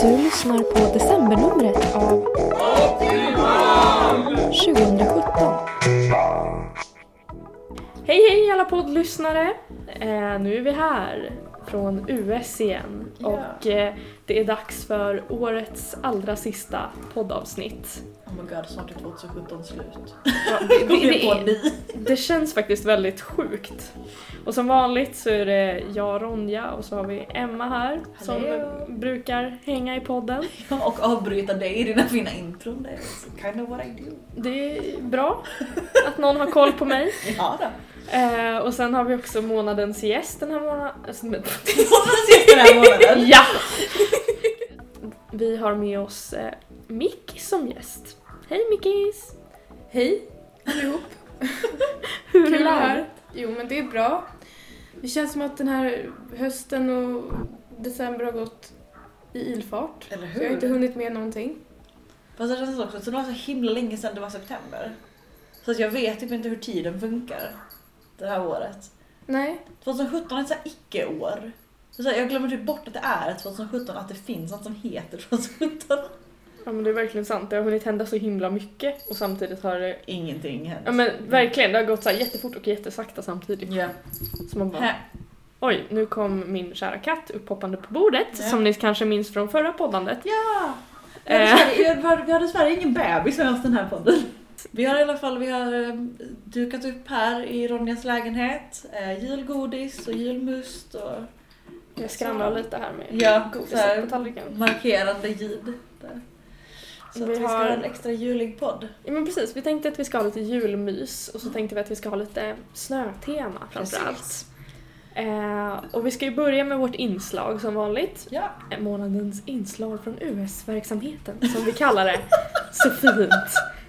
Du lyssnar på decembernumret av 2017. Hej hej alla poddlyssnare! Eh, nu är vi här från US igen och eh, det är dags för årets allra sista poddavsnitt. Oh my god, snart är 2017 slut. Ja, det, det, det, ni. det känns faktiskt väldigt sjukt. Och som vanligt så är det jag Ronja och så har vi Emma här som Hallå. brukar hänga i podden. Ja, och avbryta dig i dina fina intron. Det är kind of what I do. Det är bra att någon har koll på mig. Ja då. Eh, och sen har vi också månadens gäst den här månaden. Månadens gäst den här månaden. Ja! Vi har med oss eh, Mickey som gäst. Hej Mickis! Hej allihop! Hur är att läget? Jo men det är bra. Det känns som att den här hösten och december har gått i ilfart. Eller Så jag har inte hur? hunnit med någonting. Fast det känns också som det var så himla länge sedan det var september. Så att jag vet typ inte hur tiden funkar. Det här året. Nej, 2017 är ett så här icke-år. Så här, Jag glömmer typ bort att det är 2017, att det finns något som heter 2017. Ja men det är verkligen sant, det har hunnit hända så himla mycket och samtidigt har det... Ingenting hänt. Ja men verkligen, det har gått så här jättefort och jättesakta samtidigt. Ja. Så man bara, Här. oj, nu kom min kära katt upphoppande på bordet, Ja. som ni kanske minns från förra poddandet. Ja! Vi Eh. vi har dessvärre ingen bebis oss den här podden. Vi har i alla fall vi har eh, dukat upp här i Ronjas lägenhet. Eh, julgodis och julmust och Jag skramlar lite här med Ja, godiset på tallriken. markerande ljud. Där. Så Vi vi ska har- ha en extra julig podd. Ja men precis, vi tänkte att vi ska ha lite julmys och så tänkte vi att vi ska ha lite snötema framförallt. Eh, och vi ska ju börja med vårt inslag som vanligt. Ja. Eh, Månadens inslag från US-verksamheten som vi kallar det. så fint.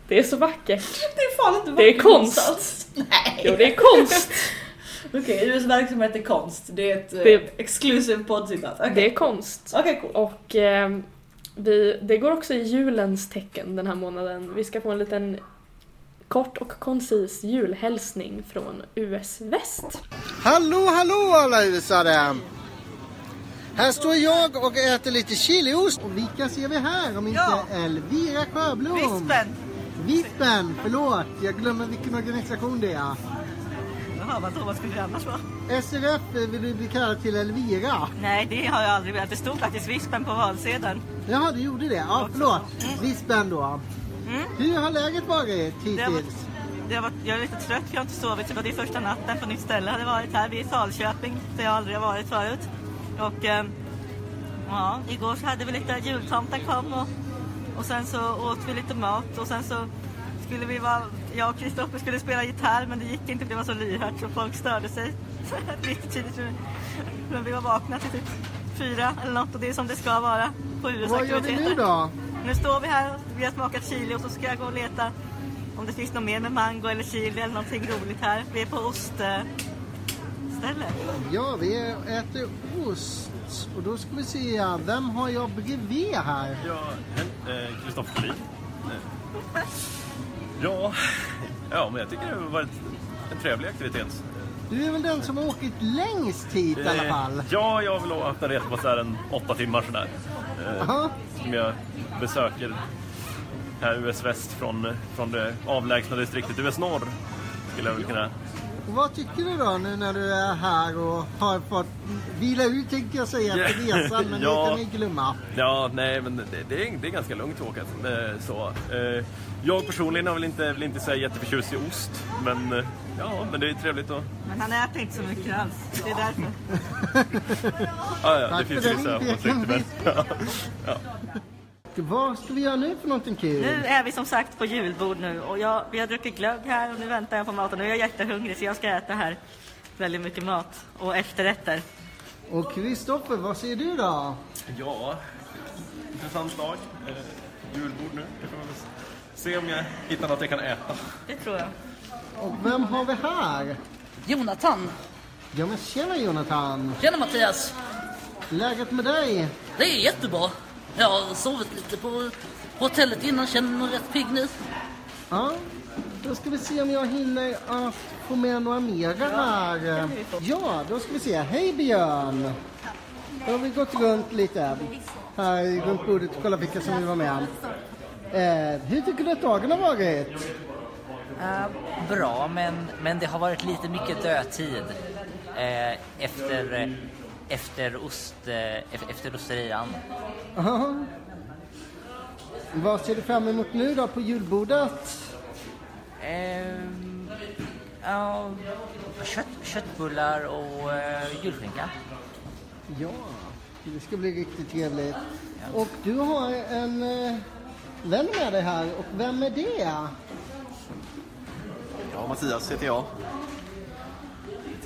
Det är så vackert. Det är fan inte Det är vackert konst. någonstans. Nej. Jo, det är konst. Okej, US verksamhet är konst. Det är ett Det- eh, exclusive poddcitat. Okej, Det är konst. Okej, cool. Och eh, vi, det går också i julens tecken den här månaden. Vi ska få en liten kort och koncis julhälsning från US väst. Hallå, hallå alla usare! Här står jag och äter lite chiliost. Och vilka ser vi här om inte Ja. Elvira Sjöblom? Vispen! Vispen, förlåt. Jag glömmer vilken organisation det är. Jaha, vadå, vad skulle det annars vara? SRF vill du bli kallad till Elvira. Nej, det har jag aldrig velat. Det stod faktiskt Vispen på valsedeln. Jaha, du gjorde det. Ja, förlåt. Vispen då. Mm. Hur har läget varit Det har varit, hittills? det har varit, jag är lite trött, jag har inte sovit. Så det var det första natten på nytt ställe. Hade varit här vid Falköping, där jag aldrig har varit förut. Och eh, ja, igår så hade vi lite jultomten kom och, och sen så åt vi lite mat och sen så skulle vi vara, jag och Kristoffer skulle spela gitarr men det gick inte, det var så lyhört så folk störde sig lite tidigt. Men vi var vakna till typ fyra eller något och det är som det ska vara på Vad gör vi nu då? Nu står vi här och vi har smakat chili och så ska jag gå och leta om det finns något mer med mango eller chili eller någonting roligt här. Vi är på oststället. Ja, vi äter ost. Och då ska vi se, vem har jag bredvid här? Ja, eh, Kristoffer Collin. Eh, Ja, ja, men jag tycker det har varit en trevlig aktivitet. Du är väl den som har åkt längst hit i alla Eh, fall? Ja, jag har väl haft en resa på så här en åtta timmar sådär. Eh, Aha. som jag besöker här US väst från, från det avlägsna distriktet US norr. Skulle jag väl kunna... Och vad tycker du då nu när du är här och har fått vila ut tänkte jag säga efter resan men Ja. det kan vi glömma. Ja, nej, men det, det, är, det är ganska lugnt att åka. Eh, Så, eh, jag personligen har väl inte, väl inte så jätteförtjust i ost. Men eh, ja, men det är trevligt att... Men han äter inte så mycket alls. Det är därför. Ja, ja, Tack det finns ju den vissa åsikter. Men, ja. Vad ska vi göra nu för någonting kul? Nu är vi som sagt på julbord nu och jag, vi har druckit glögg här och nu väntar jag på maten. Nu är jag jättehungrig så jag ska äta här väldigt mycket mat och efterrätter. Och Kristoffer, vad säger du då? Ja, intressant dag. Eh, julbord nu. Jag får väl se om jag hittar något jag kan äta. Det tror jag. Och vem har vi här? Jonathan. Ja men tjena Jonathan! Tjena Mattias. Läget med dig? Det är jättebra. Jag har sovit lite på hotellet innan, känner mig rätt pigg nu. Ja. Då ska vi se om jag hinner att få med några mera här. Ja, då ska vi se. Hej Björn! Då har vi gått runt lite här runt bordet och kollat vilka som vill vara med. Eh, hur tycker du att dagen har varit? Eh, bra, men, men det har varit lite mycket dödtid eh, efter, eh, efter, ost, eh, ef- efter osterian. Aha. Vad ser du fram emot nu då på julbordet? Ehm, ja, kött, köttbullar och eh, julskinka. Ja, det ska bli riktigt trevligt. Och du har en eh, vän med dig här och vem är det? Ja, Mattias heter jag.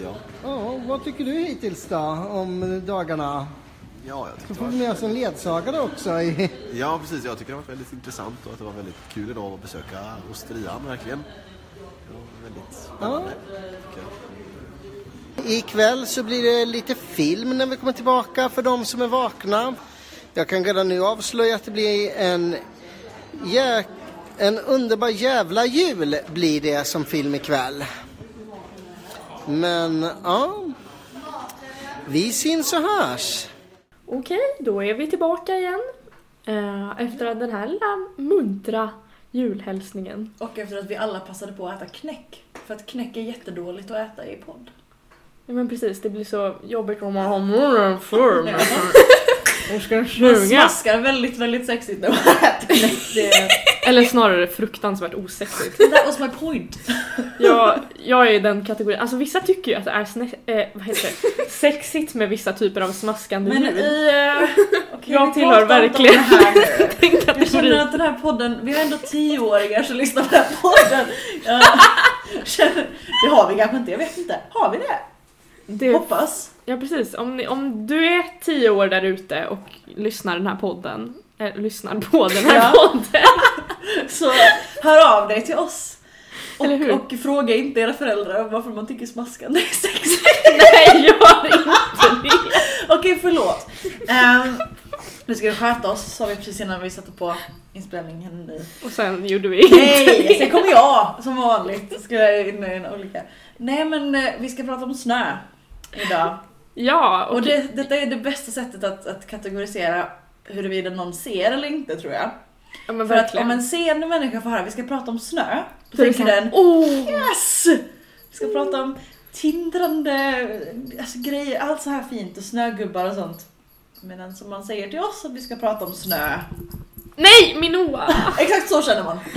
Jag. Ja, vad tycker du hittills då om dagarna? Ja, jag Så tyckte får det vi var... med oss en ledsagare också. I... Ja, precis. Jag tycker det var väldigt intressant och att det var väldigt kul idag att besöka osterian, verkligen. Det var väldigt spännande. tycker jag. Ikväll så blir det lite film när vi kommer tillbaka för de som är vakna. Jag kan redan nu avslöja att det blir en, jä... en underbar jävla jul blir det som film ikväll. Men ja, vi syns och hörs. Okej, då är vi tillbaka igen. Eh, efter den här lilla muntra julhälsningen. Och efter att vi alla passade på att äta knäck. För att knäck är jättedåligt att äta i podd. Ja men precis, det blir så jobbigt om man har munnen och ska Man suga. smaskar väldigt, väldigt sexigt när man äter. Det, Eller snarare fruktansvärt osexigt. that was my point. Jag, jag är i den kategorin, alltså vissa tycker ju att det är snä, eh, vad heter det? sexigt med vissa typer av smaskande Men ljud. i... eh, okej, Jag vi tillhör pratar inte om verkligen det här nu. den Jag känner kategorin. att den här podden, vi har ändå tioåringar som lyssnar på den här podden. Jag känner, det har vi kanske inte, jag vet inte. Har vi det? Det, Hoppas. Ja precis, om, ni, om du är tio år där ute och lyssnar den här podden, eh, lyssnar på den här Ja. podden. Så hör av dig till oss. Och, och fråga inte era föräldrar varför man tycker smaskande är sexigt. Nej, gör inte det! Okej, förlåt. Um, nu ska vi sköta oss, sa vi precis innan vi satte på inspelningen. Och sen gjorde vi inte Nej, sen kommer jag som vanligt. Ska jag in i en olika. Nej men eh, vi ska prata om snö idag. Ja, och, Och det, detta är det bästa sättet att, att kategorisera huruvida någon ser eller inte tror jag. ja, För att verkligen. om en seende människa får höra vi ska prata om snö, då det tänker den Åh! Yes! Vi ska prata om tindrande alltså, grejer, allt så här fint och snögubbar och sånt. Medan som man säger till oss att vi ska prata om snö. Nej, Minoa! Exakt så känner man.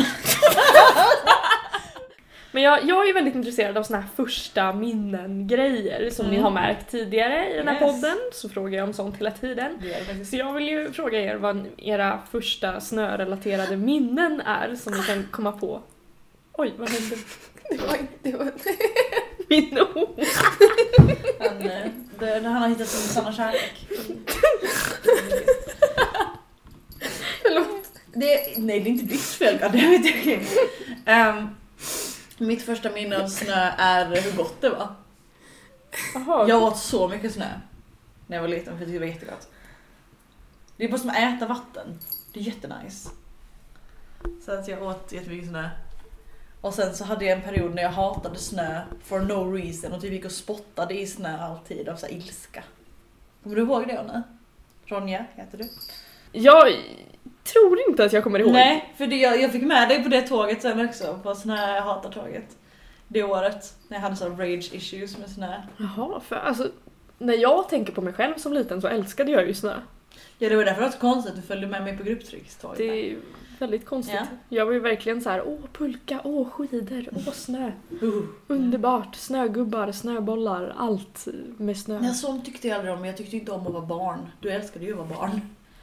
Men jag, jag är väldigt intresserad av såna här första minnen-grejer som ni Mm. har märkt tidigare i den här Yes. podden. Så frågar jag om sånt hela tiden. Så jag vill ju fråga er vad era första snörelaterade minnen är som ni kan komma på. Oj, vad hände? Det var, det var, Minno! Han, eh, det, han har hittat sin sanna kärlek. förlåt. Det, nej, det är inte ditt fel, God damn it. okej. Mitt första minne av snö är hur gott det var. Jaha, Jag åt så mycket snö när jag var liten för det var jättegott. Det är bara som att äta vatten. Det är jättenice. Så att jag åt jättemycket snö. Och sen så hade jag en period när jag hatade snö for no reason och typ gick och spottade i snö alltid av så ilska. Kommer du ihåg det Anna? Ronja heter du? jag tror inte att jag kommer ihåg. Nej, för det, jag, jag fick med dig på det tåget sen också, på snö hatartåget. Det året, när jag hade så rage issues med snö. Jaha, för alltså när jag tänker på mig själv som liten så älskade jag ju snö. Ja det var därför det var så konstigt att du följde med mig på grupptryckståget. Det är ju väldigt konstigt. Ja. Jag var ju verkligen så här: åh pulka, åh skidor, åh snö. Uh. Underbart, snögubbar, snöbollar, allt med snö. Ja, sånt tyckte jag aldrig om, men jag tyckte inte om att vara barn. Du älskade ju att vara barn.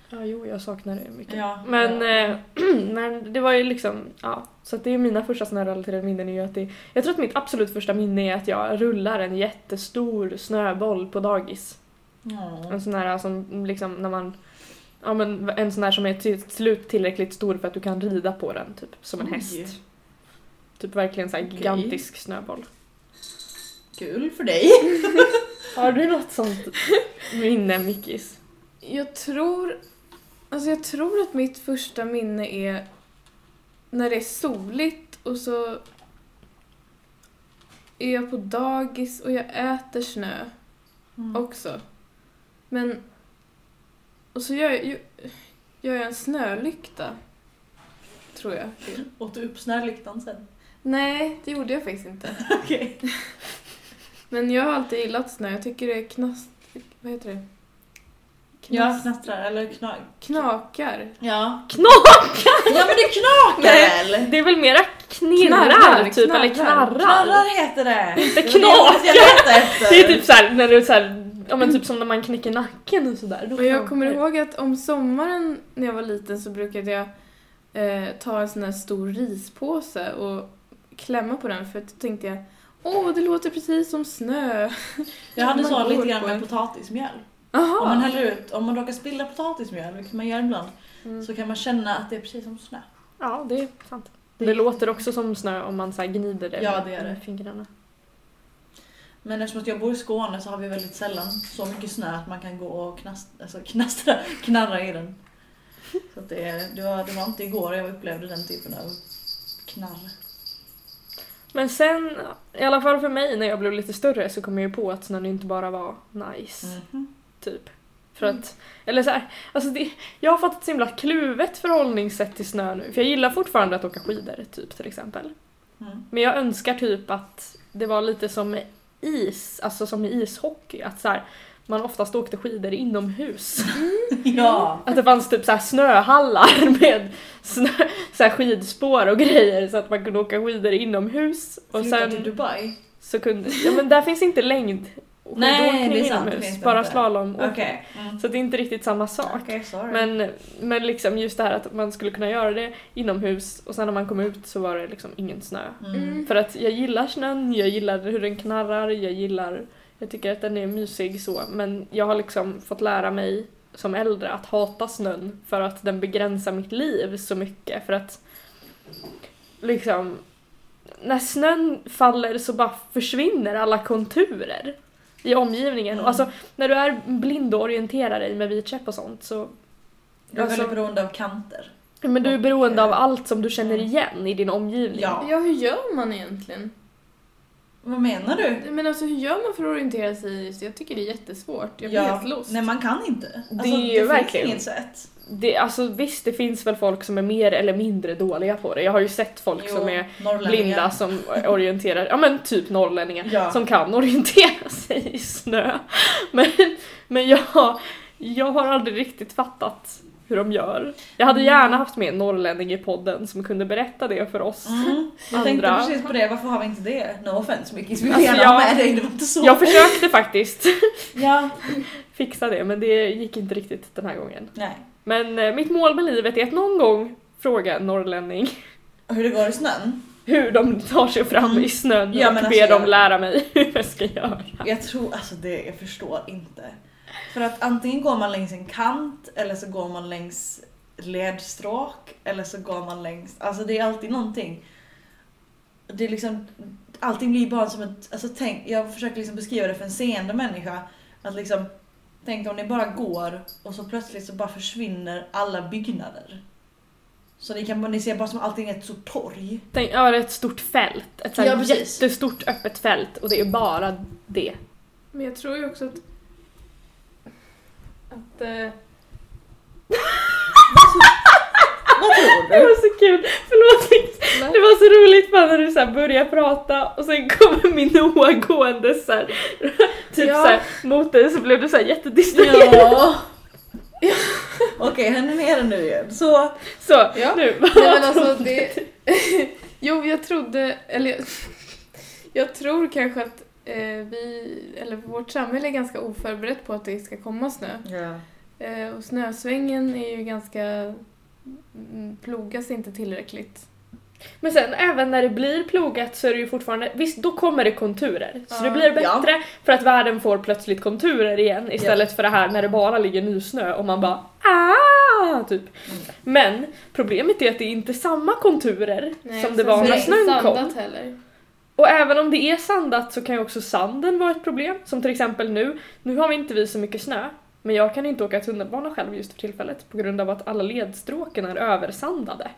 Ja, jo, jag saknar det mycket. Ja, Men, ja. eh, men det var ju liksom, ja. Så att det är mina första snörelaterade minnen är ju att det, jag tror att mitt absolut första minne är att jag rullar en jättestor snöboll på dagis. Ja. En sån här som liksom när man, ja men en sån här som är till slut tillräckligt stor för att du kan rida på den, typ som en Oj. häst. Typ verkligen så här gigantisk snöboll. Kul för dig. Har du något sånt minne, Mickis? Jag tror, alltså jag tror att mitt första minne är när det är soligt och så är jag på dagis och jag äter snö Mm. också. Men... Och så gör jag, gör jag en snölykta. Tror jag. Åt du upp snölyktan sen? Nej, det gjorde jag faktiskt inte. Okej. Men jag har alltid gillat snö. Jag tycker det är knast... Vad heter det? Ja, knastrar eller knak. Knakar. Ja. Knakar! Ja men det knakar Nej, väl? det är väl mera knirrar Knarrar, typ, eller knarrar. knarrar. Knarrar heter det. Inte Det var det är typ såhär, när du såhär, ja men typ som när man knäcker nacken och sådär. Då Och jag knakar kommer ihåg att om sommaren när jag var liten så brukade jag eh, ta en sån här stor rispåse och klämma på den för att då tänkte jag Åh, det låter precis som snö. Jag hade så lite grann med potatismjöl. Aha. Om man häller ut, om man råkar spilla potatismjöl, vilket man gör ibland, Mm. så kan man känna att det är precis som snö. Ja, det är sant. Det Det, är- låter också som snö om man så här gnider det Ja, med- det med fingrarna. Men eftersom att jag bor i Skåne så har vi väldigt sällan så mycket snö att man kan gå och knast, alltså knastra, knarra i den. Så att det, det, var, det var inte igår jag upplevde den typen av knarr. Men sen, i alla fall för mig när jag blev lite större så kom jag ju på att snön inte bara var nice. Mhm. Typ. För att, eller så här, alltså det, jag har fått ett så himla kluvet förhållningssätt till snö nu. För jag gillar fortfarande att åka skidor typ till exempel. Mm. Men jag önskar typ att det var lite som med is, alltså som i ishockey. Att så här, man oftast åkte skidor inomhus. Ja! Att det fanns typ så här snöhallar med snö, så skidspår och grejer så att man kunde åka skidor inomhus. Och Flytta sen till Dubai? så kunde, ja men där finns inte längd skidåkning det är sant, det inomhus, bara slalom. Okej. Mm. Så det är inte riktigt samma sak. Sorry. Men, men liksom just det här att man skulle kunna göra det inomhus och sen när man kom ut så var det liksom ingen snö. Mm. För att jag gillar snön, jag gillar hur den knarrar, jag gillar, jag tycker att den är mysig så, men jag har liksom fått lära mig som äldre att hata snön för att den begränsar mitt liv så mycket för att liksom när snön faller så bara försvinner alla konturer i omgivningen. Mm. Och alltså när du är blind och orienterar dig med vitkäpp och sånt så Du är alltså- väldigt beroende av kanter. men du är beroende Och, av allt som du känner igen i din omgivning. Ja. Ja, hur gör man egentligen? Vad menar du? Men alltså hur gör man för att orientera sig? Just- Jag tycker det är jättesvårt. Jag blir Ja, helt lost. Nej, man kan inte. Alltså, Det det finns verkligen- inget sätt. Det, alltså visst, det finns väl folk som är mer eller mindre dåliga på det. Jag har ju sett folk Jo, som är blinda som orienterar, ja men typ norrlänningar, Ja. som kan orientera sig i snö. Men, men jag, jag har aldrig riktigt fattat hur de gör. Jag hade gärna haft med en norrlänning i podden som kunde berätta det för oss. Mm. Jag tänkte Andra. precis på det, varför har vi inte det? No offense Micke, vi vill Alltså, gärna jag- med dig, det var inte så. Jag försökte faktiskt Ja. fixa det men det gick inte riktigt den här gången. Nej. Men eh, mitt mål med livet är att någon gång fråga en norrlänning Hur det går i snön? hur de tar sig fram i snön Ja, och men ber alltså, dem lära mig hur jag ska göra. Jag tror, alltså det, jag förstår inte. För att antingen går man längs en kant eller så går man längs ledstråk eller så går man längs, alltså det är alltid någonting. Det är liksom, allting blir bara som ett, alltså tänk, jag försöker liksom beskriva det för en seende människa. Att liksom, tänk om ni bara går och så plötsligt så bara försvinner alla byggnader. Så ni, kan, ni ser bara som allting är ett stort torg. Tänk, ja, det är ett stort fält. Ett så här Ja, precis. jättestort öppet fält och det är bara det. Men jag tror ju också att... Att... Eh, Vad tror Det var så kul, förlåt Nix. Det var så roligt bara när du så här började prata och sen kommer Minoa gående så här, typ Ja. så här, mot dig så blev du så här jättedistraherad. Ja. Okej, henne mer nu igen. Så, Så, Ja. nu. Nej men alltså det... du? jo, jag trodde... Eller jag, tror kanske att vi... Eller vårt samhälle är ganska oförberett på att det ska komma snö. ja. Eh, och snösvängen är ju ganska... mm, Plogas inte tillräckligt. Men sen även när det blir plogat så är det ju fortfarande, visst då kommer det konturer. Så Ja. det blir Ja. bättre för att världen får plötsligt konturer igen istället för det här när det bara ligger nysnö och man bara ah typ. Men problemet är att det är inte samma konturer som och det var när snön kom. sandat heller. Och även om det är sandat så kan ju också sanden vara ett problem. Som till exempel nu, nu har vi inte vi så mycket snö. Men jag kan inte åka tunnelbana själv just för tillfället på grund av att alla ledstråken är översandade.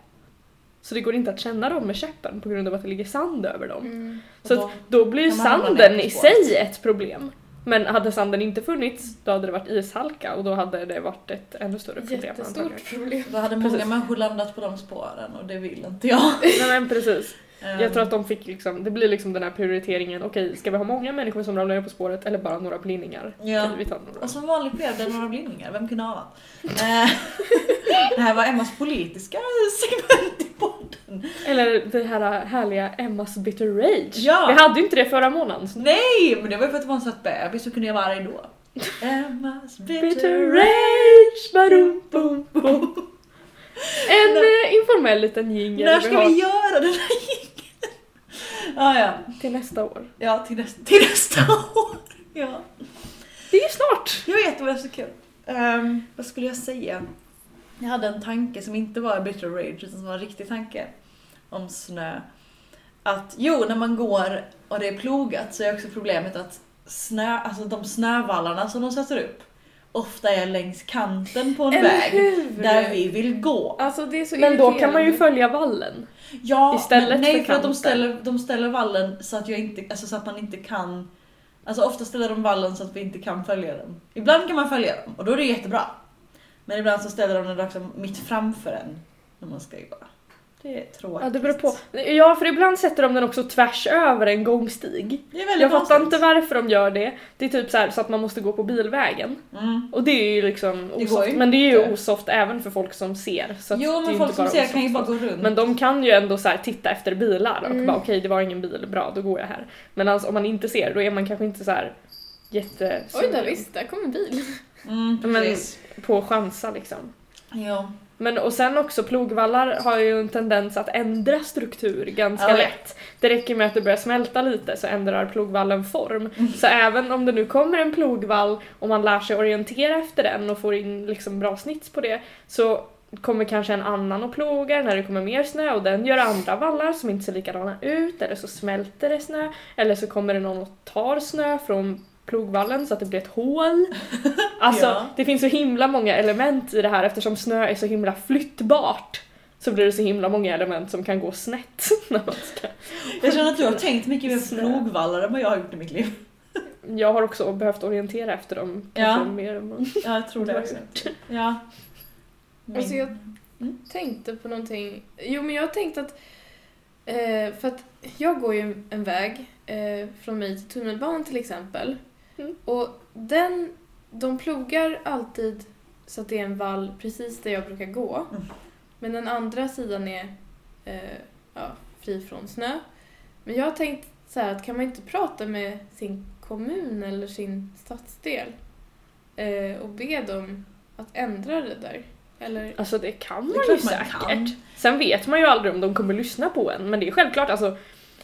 Så det går inte att känna dem med käppen på grund av att det ligger sand över dem. Mm. Så då att då blir ju sanden i sig ett problem. Men hade sanden inte funnits, då hade det varit ishalka och då hade det varit ett ännu större problem. Jättestort problem. Då hade många Precis. människor landat på de spåren och det vill inte jag. Nej men precis. Jag Ehm, tror att de fick liksom, det blir liksom den här prioriteringen, okej ska vi ha många människor som ramlar ner på spåret eller bara några blindningar? Ja. Vi tar några. Och som vanligt blev det några blindningar, vem kunde ana? Eh, det här var Emmas politiska segment i podden. Eller det här härliga Emmas bitter rage. Ja. Vi hade ju inte det förra månaden. så- Nej, men det var ju för att det var en söt bebis så kunde jag vara arg då. Emmas bitter, rage. barum, bum, bum. En eh, informell liten jingel När ska har vi göra den här jingeln? Ah, ja, till nästa år. ja till, nästa, till nästa år. Ja. Det är ju snart! Jag vet, det var så kul. Ehm, vad skulle jag säga? Jag hade en tanke som inte var bitter rage utan som var en riktig tanke om snö. Att jo, när man går och det är plogat så är också problemet att snö, alltså de snövallarna som de sätter upp ofta är längs kanten på en Eller väg hur? där vi vill gå. Alltså det är så Men då kan man ju följa vallen. Ja, Istället men nej för för att de ställer, de ställer vallen så att, jag inte, alltså så att man inte kan Alltså ofta ställer de vallen så att vi inte kan följa dem. Ibland kan man följa dem och då är det jättebra. Men ibland så ställer de den liksom mitt framför en när man ska gå. Det är tråkigt. Ja, det beror på. Ja, för ibland sätter de den också tvärs över en gångstig. Det är väldigt Jag fattar konstigt. inte varför de gör det. Det är typ så, här, så att man måste gå på bilvägen. Mm. Och det är ju liksom Det osoft. ju Men det är ju inte. osoft även för folk som ser. Så att det Jo är men folk som ser osoft kan ju bara gå runt. Men de kan ju ändå så här titta efter bilar och Mm. bara okej det var ingen bil, bra då går jag här. Men alltså, om man inte ser då är man kanske inte så här jätte Oj där visst, där kom en bil. Mm, Men på chansa liksom. Ja. Men och sen också plogvallar har ju en tendens att ändra struktur ganska Ja. lätt. Det räcker med att det börjar smälta lite så ändrar plogvallen form. Mm. Så även om det nu kommer en plogvall och man lär sig orientera efter den och får in liksom bra snits på det så kommer kanske en annan och plogar när det kommer mer snö och den gör andra vallar som inte ser likadana ut eller så smälter det snö eller så kommer det någon och tar snö från plogvallen så att det blir ett hål. Alltså Ja. det finns så himla många element i det här eftersom snö är så himla flyttbart. Så blir det så himla många element som kan gå snett när man ska. Jag känner att du har tänkt mycket mer plogvallar än vad jag har gjort i mitt liv. Jag har också behövt orientera efter dem Ja. mer än man Ja, jag tror det också. Ja. Alltså jag Mm. tänkte på någonting. Jo men jag tänkte att, eh, för att jag går ju en väg eh, från mig till tunnelbanan till exempel. Mm. Och den, de plogar alltid så att det är en vall precis där jag brukar gå. Mm. Men den andra sidan är eh, ja, fri från snö. Men jag har tänkt så här att kan man inte prata med sin kommun eller sin stadsdel eh, och be dem att ändra det där? Eller? Alltså det kan Det man ju klart man säkert. kan. Sen vet man ju aldrig om de kommer lyssna på en men det är självklart alltså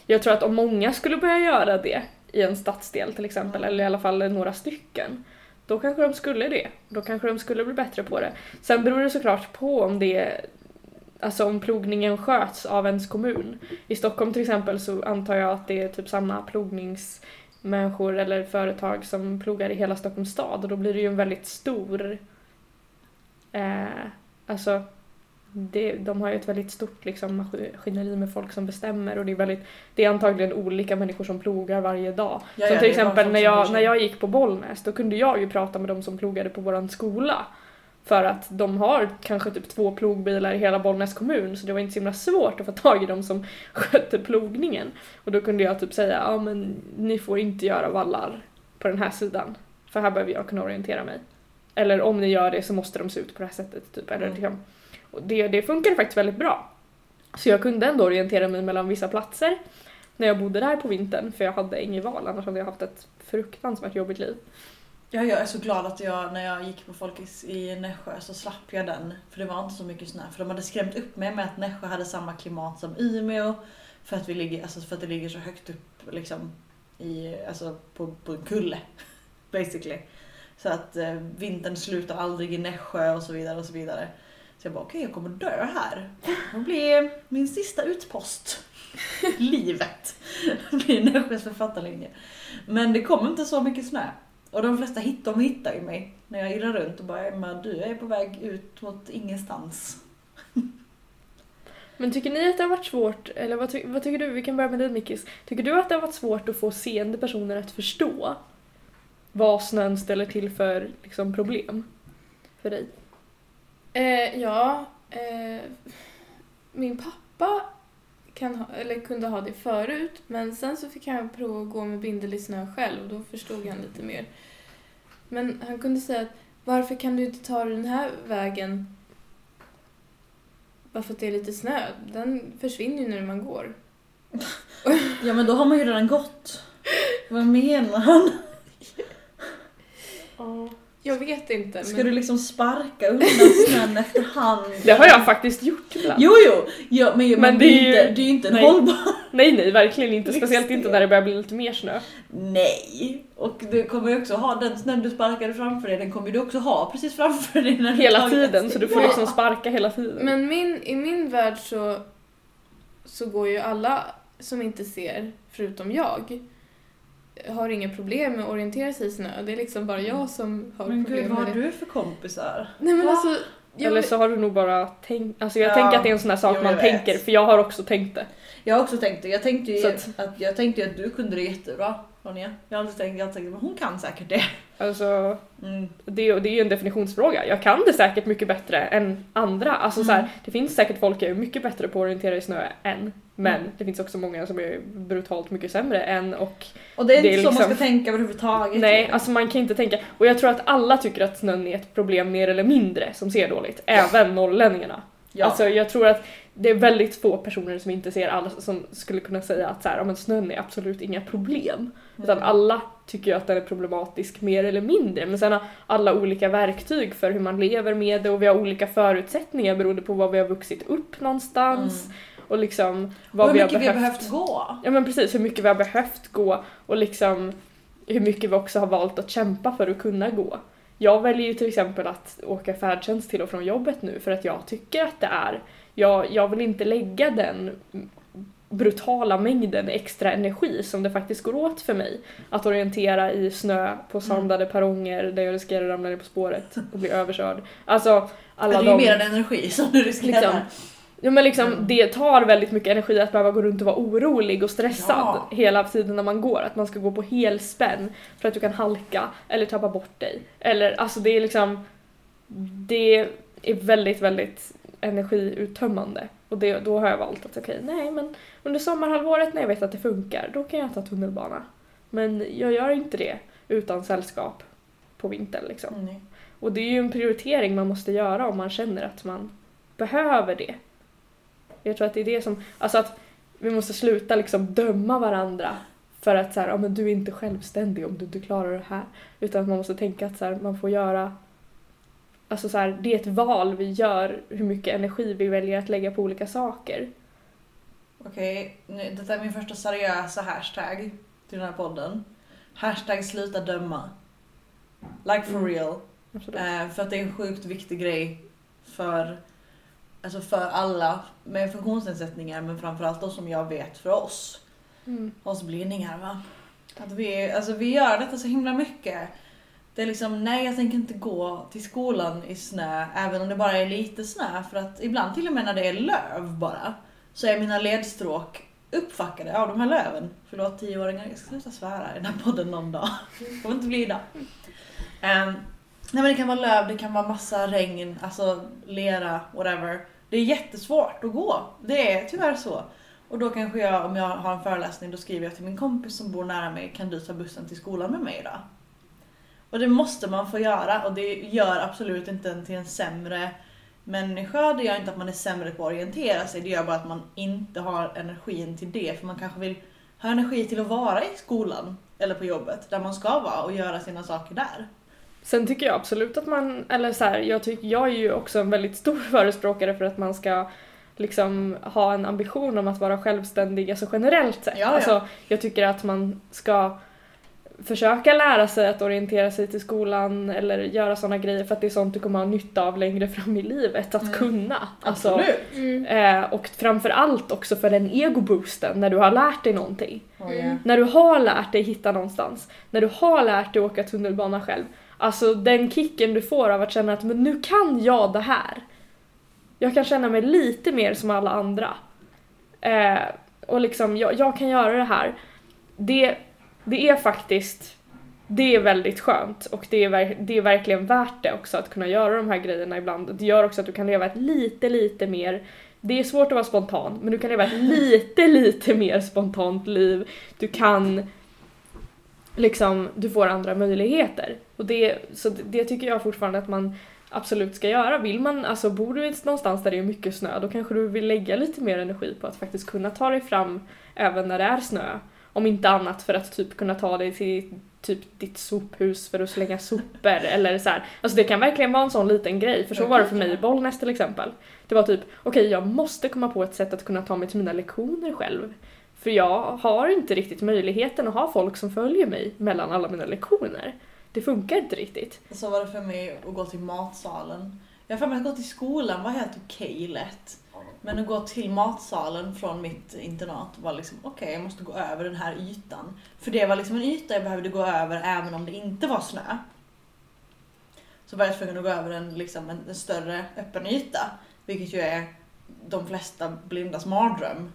jag tror att om många skulle börja göra det i en stadsdel till exempel eller i alla fall några stycken då kanske de skulle det. Då kanske de skulle bli bättre på det. Sen beror det såklart på om det Alltså om plogningen sköts av ens kommun. I Stockholm till exempel så antar jag att det är typ samma plogningsmänniskor eller företag som plogar i hela Stockholms stad och då blir det ju en väldigt stor eh, Alltså det, de har ju ett väldigt stort liksom, maskineri med folk som bestämmer och det är, väldigt, det är antagligen olika människor som plogar varje dag. Ja, som ja, till exempel när jag, när jag gick på Bollnäs då kunde jag ju prata med de som plogade på våran skola. För att de har kanske typ två plogbilar i hela Bollnäs kommun så det var inte så himla svårt att få tag i dem som skötte plogningen. Och då kunde jag typ säga ja men ni får inte göra vallar på den här sidan för här behöver jag kunna orientera mig. Eller om ni gör det så måste de se ut på det här sättet. Typ. Eller Mm. liksom och det, det funkade faktiskt väldigt bra. Så jag kunde ändå orientera mig mellan vissa platser när jag bodde där på vintern för jag hade inget val annars hade jag haft ett fruktansvärt jobbigt liv. Ja, jag är så glad att jag när jag gick på Folkis i Nässjö så slapp jag den. För det var inte så mycket snö. För de hade skrämt upp mig med att Nässjö hade samma klimat som Umeå. För att, vi ligger, alltså för att det ligger så högt upp liksom, i, alltså på, på en kulle. Basically. Så att eh, vintern slutar aldrig i Nässjö och så vidare och så vidare. Så jag bara okej, jag kommer dö här. Det blir min sista utpost. Livet. Det blir Nässjös författarlinje. Men det kom inte så mycket snö. Och de flesta hit, de hittar ju mig när jag irrar runt och bara Emma, du är på väg ut mot ingenstans. Men tycker ni att det har varit svårt, eller vad, ty- vad tycker du? Vi kan börja med dig Mickis. Tycker du att det har varit svårt att få seende personer att förstå vad snön ställer till för liksom, problem för dig? Eh, ja, eh, min pappa kan ha, eller kunde ha det förut men sen så fick han prova att gå med bindel i snö själv och då förstod han lite mer. Men han kunde säga att varför kan du inte ta den här vägen bara för att det är lite snö? Den försvinner ju när man går. Ja men då har man ju redan gått. Vad menar han? Jag vet inte. Ska men... du liksom sparka undan snön efterhand? Det har jag faktiskt gjort ibland. Jo jo! Ja, men, men, Men det, är ju inte, det är ju inte en nej. hållbar... Nej, nej, verkligen inte. Speciellt inte när det börjar bli lite mer snö. Nej! Och du kommer ju också ha den snön du sparkade framför dig, den kommer du också ha precis framför dig när du Hela tiden, så du får liksom sparka hela tiden. Men min, i min värld så, så går ju alla som inte ser, förutom jag, har inga problem med att orientera sig i snö. Det är liksom bara jag som har Men problem gud, vad med har det. du för kompisar? Nej men Va? alltså, jag, Eller så har du nog bara tänkt, alltså jag Ja, tänker att det är en sån här sak man vet. tänker, för jag har också tänkt det. Jag har också tänkt det. Jag tänkte ju Så att... att- jag tänkte att du kunde det jättebra, Ronja. Jag har alltid tänkt, jag har tänkt att hon kan säkert det. Alltså, Mm. det, det är ju en definitionsfråga. Jag kan det säkert mycket bättre än andra. Alltså så här, Mm. det finns säkert folk jag är mycket bättre på att orientera i snö än. Men det finns också många som är brutalt mycket sämre än och Och det är Det inte är så man liksom- ska tänka överhuvudtaget. Nej, alltså man kan inte tänka. Och jag tror att alla tycker att snön är ett problem mer eller mindre som ser dåligt. Även norrlänningarna. Ja. Alltså jag tror att det är väldigt få personer som inte ser alla som skulle kunna säga att så här, ja, men snön är absolut inga problem. Utan Mm. alla tycker ju att den är problematisk mer eller mindre. Men sen har alla olika verktyg för hur man lever med det och vi har olika förutsättningar beroende på var vi har vuxit upp någonstans. Och liksom vad och hur vi har mycket behövt. vi har behövt gå. Ja men precis, hur mycket vi har behövt gå och liksom hur mycket vi också har valt att kämpa för att kunna gå. Jag väljer ju till exempel att åka färdtjänst till och från jobbet nu för att jag tycker att det är, jag, jag vill inte lägga den brutala mängden extra energi som det faktiskt går åt för mig att orientera i snö på sandade perronger där jag riskerar att ramla ner på spåret och bli överkörd. Alltså alla det är ju mer än energi som du riskerar. Liksom, Ja men liksom det tar väldigt mycket energi att behöva gå runt och vara orolig och stressad Ja. hela tiden när man går. Att man ska gå på helspänn för att du kan halka eller tappa bort dig. Eller alltså det är liksom det är väldigt, väldigt energiuttömmande. Och det, då har jag valt att okej, nej men under sommarhalvåret när jag vet att det funkar, då kan jag ta tunnelbana. Men jag gör inte det utan sällskap på vintern liksom. Mm. Och det är ju en prioritering man måste göra om man känner att man behöver det. Jag tror att det är det som, alltså att vi måste sluta liksom döma varandra för att så här, ja, men du är inte självständig om du inte klarar det här. Utan att man måste tänka att så här, man får göra, alltså så här, det är ett val vi gör hur mycket energi vi väljer att lägga på olika saker. Okej, nu- detta är min första seriösa hashtag till den här podden. Hashtag sluta döma. Like for Mm. real. Eh, för att det är en sjukt viktig grej för, alltså för alla med funktionsnedsättningar men framförallt då som jag vet för oss. Mm. Oss blindingar va. Att vi, alltså vi gör detta så himla mycket. Det är liksom, nej jag tänker inte gå till skolan i snö även om det bara är lite snö för att ibland till och med när det är löv bara så är mina ledstråk uppfackade av de här löven. Förlåt tioåringar, jag ska sluta svära i den här podden någon dag. Det kommer inte bli idag. Um, nej men det kan vara löv, det kan vara massa regn, alltså lera, whatever. Det är jättesvårt att gå. Det är tyvärr så. Och då kanske jag, om jag har en föreläsning, då skriver jag till min kompis som bor nära mig, kan du ta bussen till skolan med mig idag? Och det måste man få göra och det gör absolut inte en till en sämre människa. Det gör inte att man är sämre på att orientera sig. Det gör bara att man inte har energin till det. För man kanske vill ha energi till att vara i skolan eller på jobbet där man ska vara och göra sina saker där. Sen tycker jag absolut att man, eller så här, jag, tycker, jag är ju också en väldigt stor förespråkare för att man ska liksom ha en ambition om att vara självständig, alltså generellt sett. Ja, ja. Alltså, jag tycker att man ska försöka lära sig att orientera sig till skolan eller göra sådana grejer för att det är sånt du kommer ha nytta av längre fram i livet, att Mm. kunna. Alltså, Absolut. Mm. eh, och framför allt också för den egoboosten när du har lärt dig någonting. Oh, yeah. När du har lärt dig hitta någonstans, när du har lärt dig åka tunnelbana själv. Alltså den kicken du får av att känna att men nu kan jag det här. Jag kan känna mig lite mer som alla andra. Eh, och liksom, jag, jag kan göra det här. Det, det är faktiskt det är väldigt skönt och det är, det är verkligen värt det också att kunna göra de här grejerna ibland. Det gör också att du kan leva ett lite, lite mer det är svårt att vara spontan, men du kan leva ett lite, lite mer spontant liv. Du kan liksom, du får andra möjligheter. Och det, så det, det tycker jag fortfarande att man absolut ska göra. Vill man, alltså bor du någonstans där det är mycket snö, då kanske du vill lägga lite mer energi på att faktiskt kunna ta dig fram även när det är snö. Om inte annat för att typ kunna ta dig till typ ditt sophus för att slänga sopor eller så här. Alltså det kan verkligen vara en sån liten grej, för så var det för mig i Bollnäs till exempel. Det var typ, okej jag måste komma på ett sätt att kunna ta mig till mina lektioner själv. För jag har inte riktigt möjligheten att ha folk som följer mig mellan alla mina lektioner. Det funkar inte riktigt. Så var det för mig att gå till matsalen. Jag har för mig att gå till skolan var helt okej lätt. Men att gå till matsalen från mitt internat var liksom okej, jag måste gå över den här ytan. För det var liksom en yta jag behövde gå över även om det inte var snö. Så var jag tvungen att gå över en, liksom, en, en större öppen yta. Vilket ju är de flesta blindas mardröm.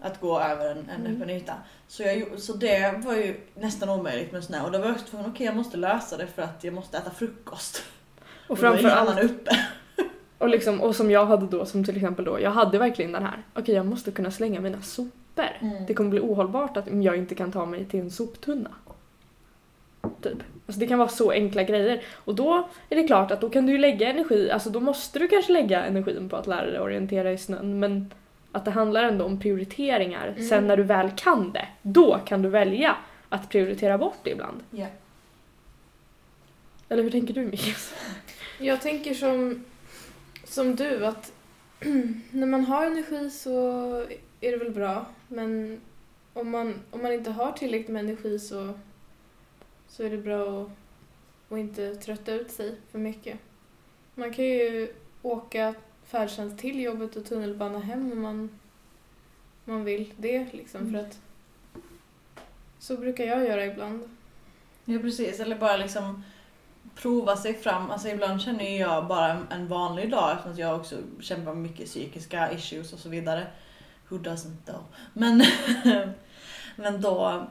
Att gå över en, en Mm. öppen yta. Så, jag, så det var ju nästan omöjligt med snö. Och då var jag också tvungen, okej jag måste lösa det för att jag måste äta frukost. Och Och då är ingen framför annan allt, uppe. Och, liksom, och som jag hade då, som till exempel då, jag hade verkligen den här, okej jag måste kunna slänga mina sopor. Mm. Det kommer bli ohållbart att jag inte kan ta mig till en soptunna. Typ. Alltså det kan vara så enkla grejer. Och då är det klart att då kan du lägga energi, alltså då måste du kanske lägga energin på att lära dig orientera i snön, men att det handlar ändå om prioriteringar. Mm. Sen när du väl kan det, då kan du välja att prioritera bort det ibland. Ja. Eller hur tänker du Mikis? Jag tänker som, som du att när man har energi så är det väl bra. Men om man, om man inte har tillräckligt med energi så, så är det bra att, att inte trötta ut sig för mycket. Man kan ju åka färdtjänst till jobbet och tunnelbana hem om man, man vill det. Liksom, för att, så brukar jag göra ibland. Ja precis, eller bara liksom prova sig fram. Alltså ibland känner jag bara en- vanlig dag eftersom att jag också kämpar med mycket psykiska issues och så vidare. Who doesn't though? Men, men då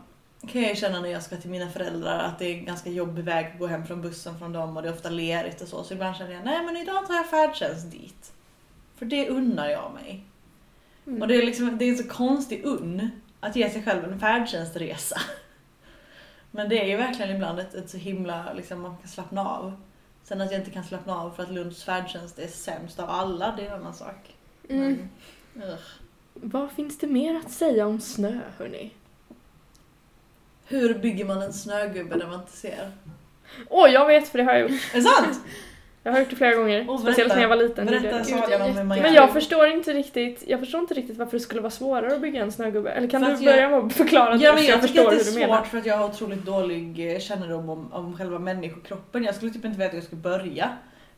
kan jag känna när jag ska till mina föräldrar att det är en ganska jobbig väg att gå hem från bussen från dem och det är ofta lerigt och så. Så ibland känner jag, nej men idag tar jag färdtjänst dit. För det unnar jag mig. Mm. Och det är liksom, det är en så konstig unn att ge sig själv en färdtjänstresa. Men det är ju verkligen ibland ett, ett så himla, liksom man kan slappna av. Sen att jag inte kan slappna av för att Lunds färdtjänst är sämst av alla, det är en annan sak. Mm. Men, ugh. Vad finns det mer att säga om snö hörni? Hur bygger man en snögubbe när man inte ser? Åh, jag vet för det har jag gjort. Är det sant? Jag har gjort det flera gånger. Åh, speciellt berätta. när jag var liten. Berätta jag sagan om hur man Men jag förstår inte riktigt, jag förstår inte riktigt varför det skulle vara svårare att bygga en snögubbe. Eller kan För du att jag- börja med att förklara Ja det men så jag tycker förstår att det är menar? svårt för att jag har otroligt dålig eh, kännedom om, om själva människokroppen. Jag skulle typ inte veta hur jag ska börja.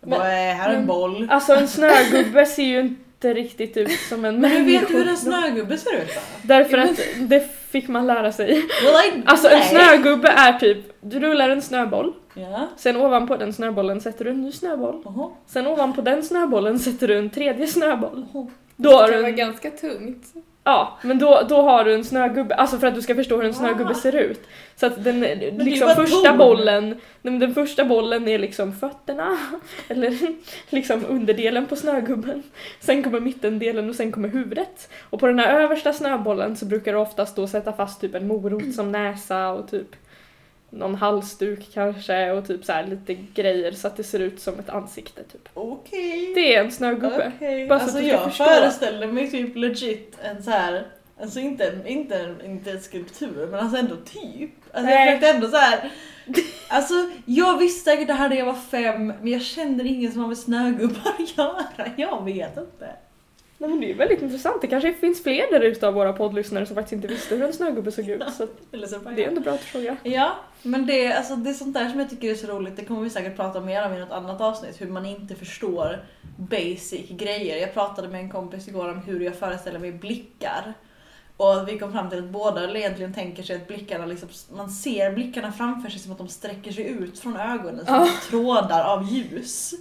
Jag Men- bara, eh, här är en men- boll. Alltså en snögubbe ser ju inte riktigt ut som en Men hur vet du hur en snögubbe ser ut då? Därför att det fick man lära sig. Well, Alltså en snögubbe är typ, du rullar en snöboll, Ja. sen ovanpå den snöbollen sätter du en ny snöboll. Jaha. Sen ovanpå den snöbollen sätter du en tredje snöboll. Jaha. Då har Det du kan vara en, ganska tungt. Ja, men då, då har du en snögubbe, alltså för att du ska förstå hur en snögubbe Ah. ser ut. Så att den, liksom första ton. bollen, men den första bollen är liksom fötterna, eller liksom underdelen på snögubben. Sen kommer mittendelen och sen kommer huvudet. Och på den här översta snöbollen så brukar du oftast då sätta fast typ en morot som näsa och typ någon halsduk kanske och typ så här lite grejer så att det ser ut som ett ansikte typ. Okej. Det är en snögubbe. Okej. Bara så Alltså att du jag förstå. föreställer mig typ legit en så här Alltså inte, inte, inte en skulptur men alltså ändå typ. Alltså jag Nej. försökte ändå så här. Alltså jag visste säkert det här när jag var fem men jag känner ingen som har med snögubbar att göra. Jag vet inte. Nej, men det är väldigt intressant. Det kanske finns fler där ute av våra poddlyssnare som faktiskt inte visste hur en snögubbe såg ut. Så det är ändå bra att fråga. Ja, men det, alltså, det är sånt där som jag tycker är så roligt. Det kommer vi säkert prata mer om i något annat avsnitt. Hur man inte förstår basic grejer. Jag pratade med en kompis igår om hur jag föreställer mig blickar. Och vi kom fram till att båda egentligen tänker sig att blickarna liksom, man ser blickarna framför sig som att de sträcker sig ut från ögonen som Ja. trådar av ljus.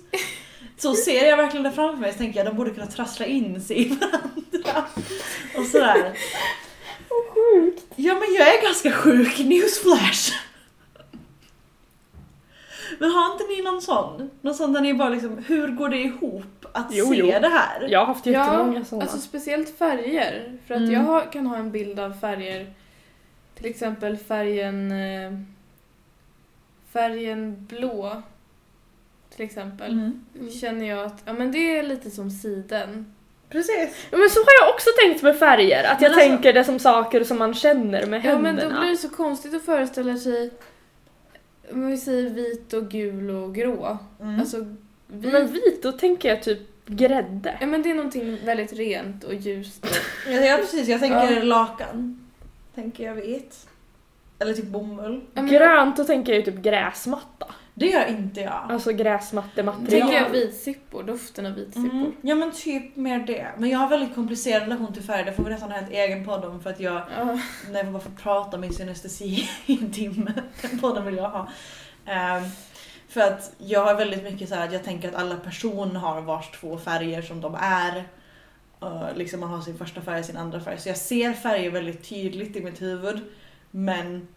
Så ser jag verkligen det framför mig så tänker jag de borde kunna trassla in sig i varandra. Och sådär. Sjukt. Ja men jag är ganska sjuk, newsflash. Men har inte ni någon sån? Någon sån där ni bara liksom, hur går det ihop att Jo, se jo. det här? Jag har haft jättemånga Ja, sådana. alltså speciellt färger. För att Mm. jag har, kan ha en bild av färger. Till exempel färgen... Eh, färgen blå. Till exempel. Mm. Känner jag att ja, men det är lite som siden. Precis. Ja, men så har jag också tänkt med färger, att jag Men alltså- tänker det som saker som man känner med Ja men händerna. då blir det så konstigt att föreställa sig om vi säger vit och gul och grå. Mm. Alltså vit. Men vit, då tänker jag typ grädde. Ja men det är någonting väldigt rent och ljust. Ja, ja precis, jag tänker Ja. lakan. Tänker jag vit. Eller typ bomull. Ja, men Grönt, då tänker jag typ gräsmatta. Det gör inte jag. Alltså gräsmattematerial. tänker jag vitsippor, doften av vitsippor. Mm. Ja men typ mer det. Men jag har väldigt komplicerad relation till färg, det får vi nästan ha en egen podd om för att jag, Ja. när jag bara får prata om min synestesi i en timme, den podden vill jag ha. Ehm, för att jag har väldigt mycket så här att jag tänker att alla personer har vars två färger som de är. Uh, liksom man har sin första färg, sin andra färg. Så jag ser färger väldigt tydligt i mitt huvud. Men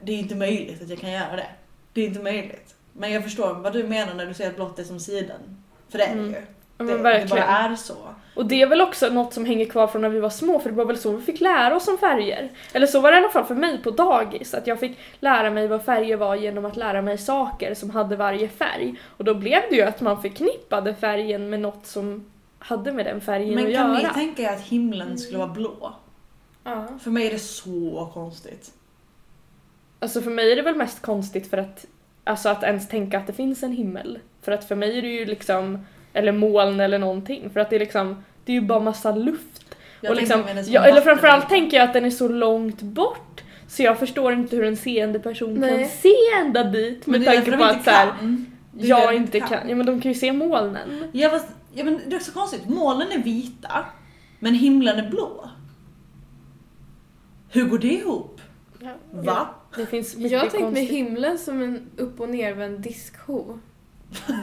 det är inte möjligt att jag kan göra det. Det är inte möjligt. Men jag förstår vad du menar när du säger att blått är som siden. För det är det Mm. ju. Det, men det verkligen. bara är så. Och det är väl också något som hänger kvar från när vi var små, för det var väl så vi fick lära oss om färger. Eller så var det i alla fall för mig på dagis, att jag fick lära mig vad färger var genom att lära mig saker som hade varje färg. Och då blev det ju att man förknippade färgen med något som hade med den färgen Men att kan göra. ni tänka er att himlen skulle vara blå? Ja. För mig är det så konstigt. Alltså för mig är det väl mest konstigt för att, alltså att ens tänka att det finns en himmel. För att för mig är det ju liksom, eller moln eller någonting, för att det är liksom, det är ju bara massa luft. Jag och liksom, ja, en eller framförallt tänker jag att den är så långt bort så jag förstår inte hur en seende person Nej. kan se ända dit med tanke på att så här, kan. Det är jag inte kan. Ja men de kan ju se molnen. Ja, fast, ja men det är så konstigt. Molnen är vita, men himlen är blå. Hur går det ihop? Va? Det finns mycket Jag har tänkt mig konstigt. himlen som en upp och nervänd diskho.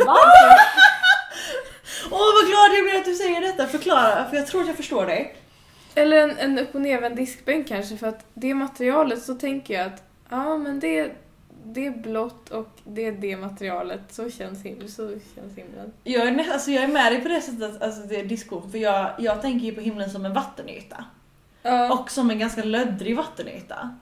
Åh vad glad jag blir att du säger detta, förklara för jag tror att jag förstår dig. Eller en, en upp och nervänd diskbänk kanske för att det materialet så tänker jag att ja men det, det är blått och det är det materialet. Så känns himlen. Så känns himlen. Jag är, alltså, jag är med dig på det sättet, alltså det är disco, för jag, jag tänker ju på himlen som en vattenyta. Ja. Och som en ganska löddrig vattenyta.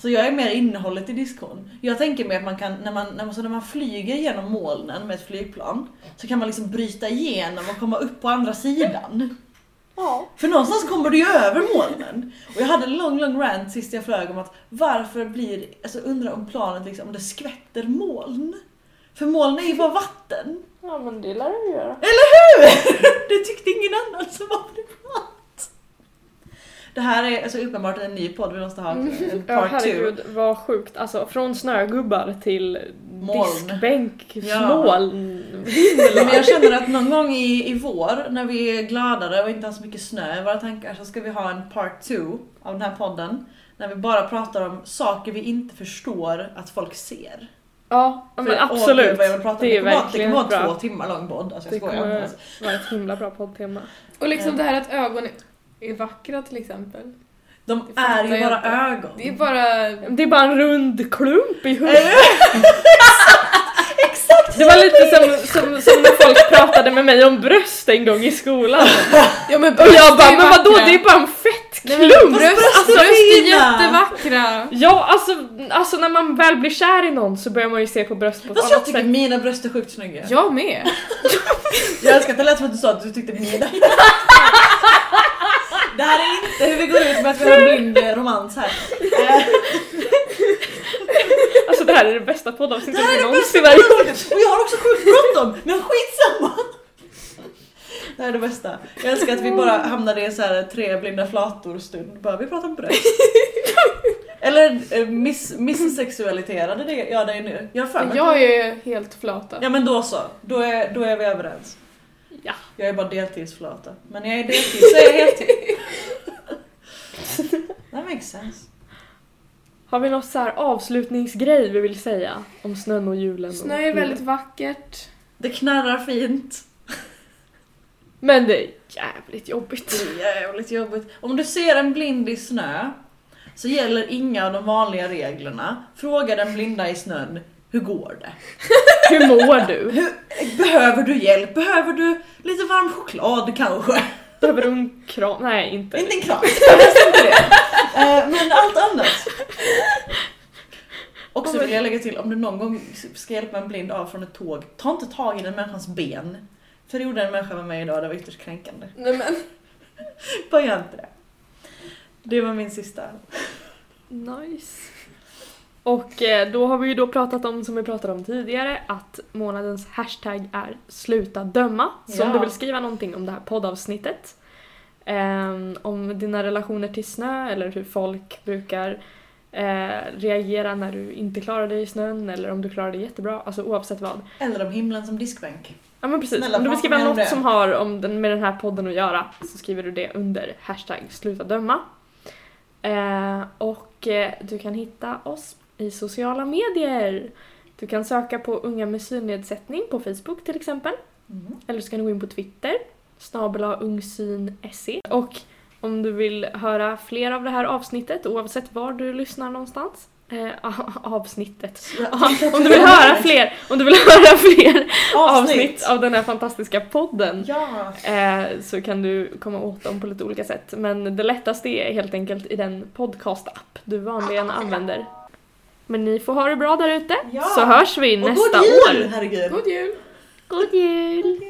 Så jag är mer innehållet i diskon. Jag tänker mig att man kan, när man, när man, så när man flyger genom molnen med ett flygplan, så kan man liksom bryta igenom och komma upp på andra sidan. Ja. För någonstans kommer du ju över molnen. Och jag hade en lång, lång rant sist jag flög om att varför blir, alltså undrar om planet liksom, om det skvätter moln. För moln är ju bara vatten. Ja men det lär de göra. Eller hur? Det tyckte ingen annan som var privat. Det här är alltså uppenbart en ny podd, vi måste ha en Ja part two. herregud vad sjukt. Alltså från snögubbar till Moln. diskbänk, Ja. moln, Men himlar. jag känner att någon gång i, i vår, när vi är gladare och inte har så mycket snö i våra tankar, så ska vi ha en part two av den här podden. När vi bara pratar om saker vi inte förstår att folk ser. Ja, ja, men För- åh, absolut. gud, vad jag det är kommer vara- verkligen Det kommer vara bra. två timmar lång podd, alltså jag Det skojar kommer vara ett himla bra poddtema. Och liksom Ja. det här att ögon är, är vackra till exempel. De Det är ju jag bara inte. ögon. Det är bara... Det är bara en rund klump i huvudet. Exakt! Det var lite som, som, som när folk pratade med mig om bröst en gång i skolan. Ja men Och jag bara, men vadå det är bara en fett Nej, bröst, bröst alltså, är bröst är jättevackra! Ja, alltså, alltså när man väl blir kär i någon så börjar man ju se på bröst på ett jag annat tycker sätt. mina bröst är sjukt snygga. Jag med! Jag älskar att det lät som att du sa att du tyckte mina. Det här är inte hur vi går ut med att vi har en blind romans här. Eh, Alltså det här är det bästa poddavsnittet vi någonsin har gjort. och jag har också sjukt bråttom, men skitsamma! Det här är det bästa. Jag älskar att vi bara hamnade i så här tre blinda flator stund. Bara vi pratar om bröst. Eller eh, miss, misssexualiterade det jag dig nu. Jag har för mig att- Jag är helt flata. Ja men då så, då är, då är vi överens. Ja. Jag är bara deltidsflata. Men jag är deltid så är jag heltid. Makes sense. Har vi något så här avslutningsgrej vi vill säga om snön och julen? Snö är väldigt vackert. Det knarrar fint. Men det är jävligt jobbigt. Det är jävligt jobbigt. Om du ser en blind i snö så gäller inga av de vanliga reglerna. Fråga den blinda i snön, hur går det? Hur mår du? Hur, behöver du hjälp? Behöver du lite varm choklad kanske? Behöver du en kram? Nej, inte. Inte en kram, helst inte det. Eh, Men allt annat. Och så vill jag lägga till, om du någon gång ska hjälpa en blind av från ett tåg, ta inte tag i den människans ben. För det gjorde en människa med mig idag, det var ytterst kränkande. Nej men. Bara gör inte det. Det var min sista. Nice. Och eh, då har vi ju då pratat om, som vi pratade om tidigare, att månadens hashtag är sluta döma. Så om Ja. du vill skriva någonting om det här poddavsnittet, ehm, om dina relationer till snö eller hur folk brukar eh, reagera när du inte klarar dig i snön eller om du klarar dig jättebra, alltså oavsett vad. Eller om himlen som diskbänk. Ja men precis, Snälla, om du vill skriva om något som har om den, med den här podden att göra så skriver du det under hashtag sluta döma. Eh, och eh, du kan hitta oss i sociala medier. Du kan söka på Unga med synnedsättning på Facebook till exempel. Mm. Eller så kan du gå in på Twitter, snabel-a ungsyn.se. Och om du vill höra fler av det här avsnittet, oavsett var du lyssnar någonstans, eh, avsnittet. om du vill höra fler, om du vill höra fler avsnitt av den här fantastiska podden Ja. eh, så kan du komma åt dem på lite olika sätt. Men det lättaste är helt enkelt i den podcast-app du vanligen använder. Men ni får ha det bra där ute, Ja. så hörs vi Och nästa god jul, år. herregud. God jul! God jul!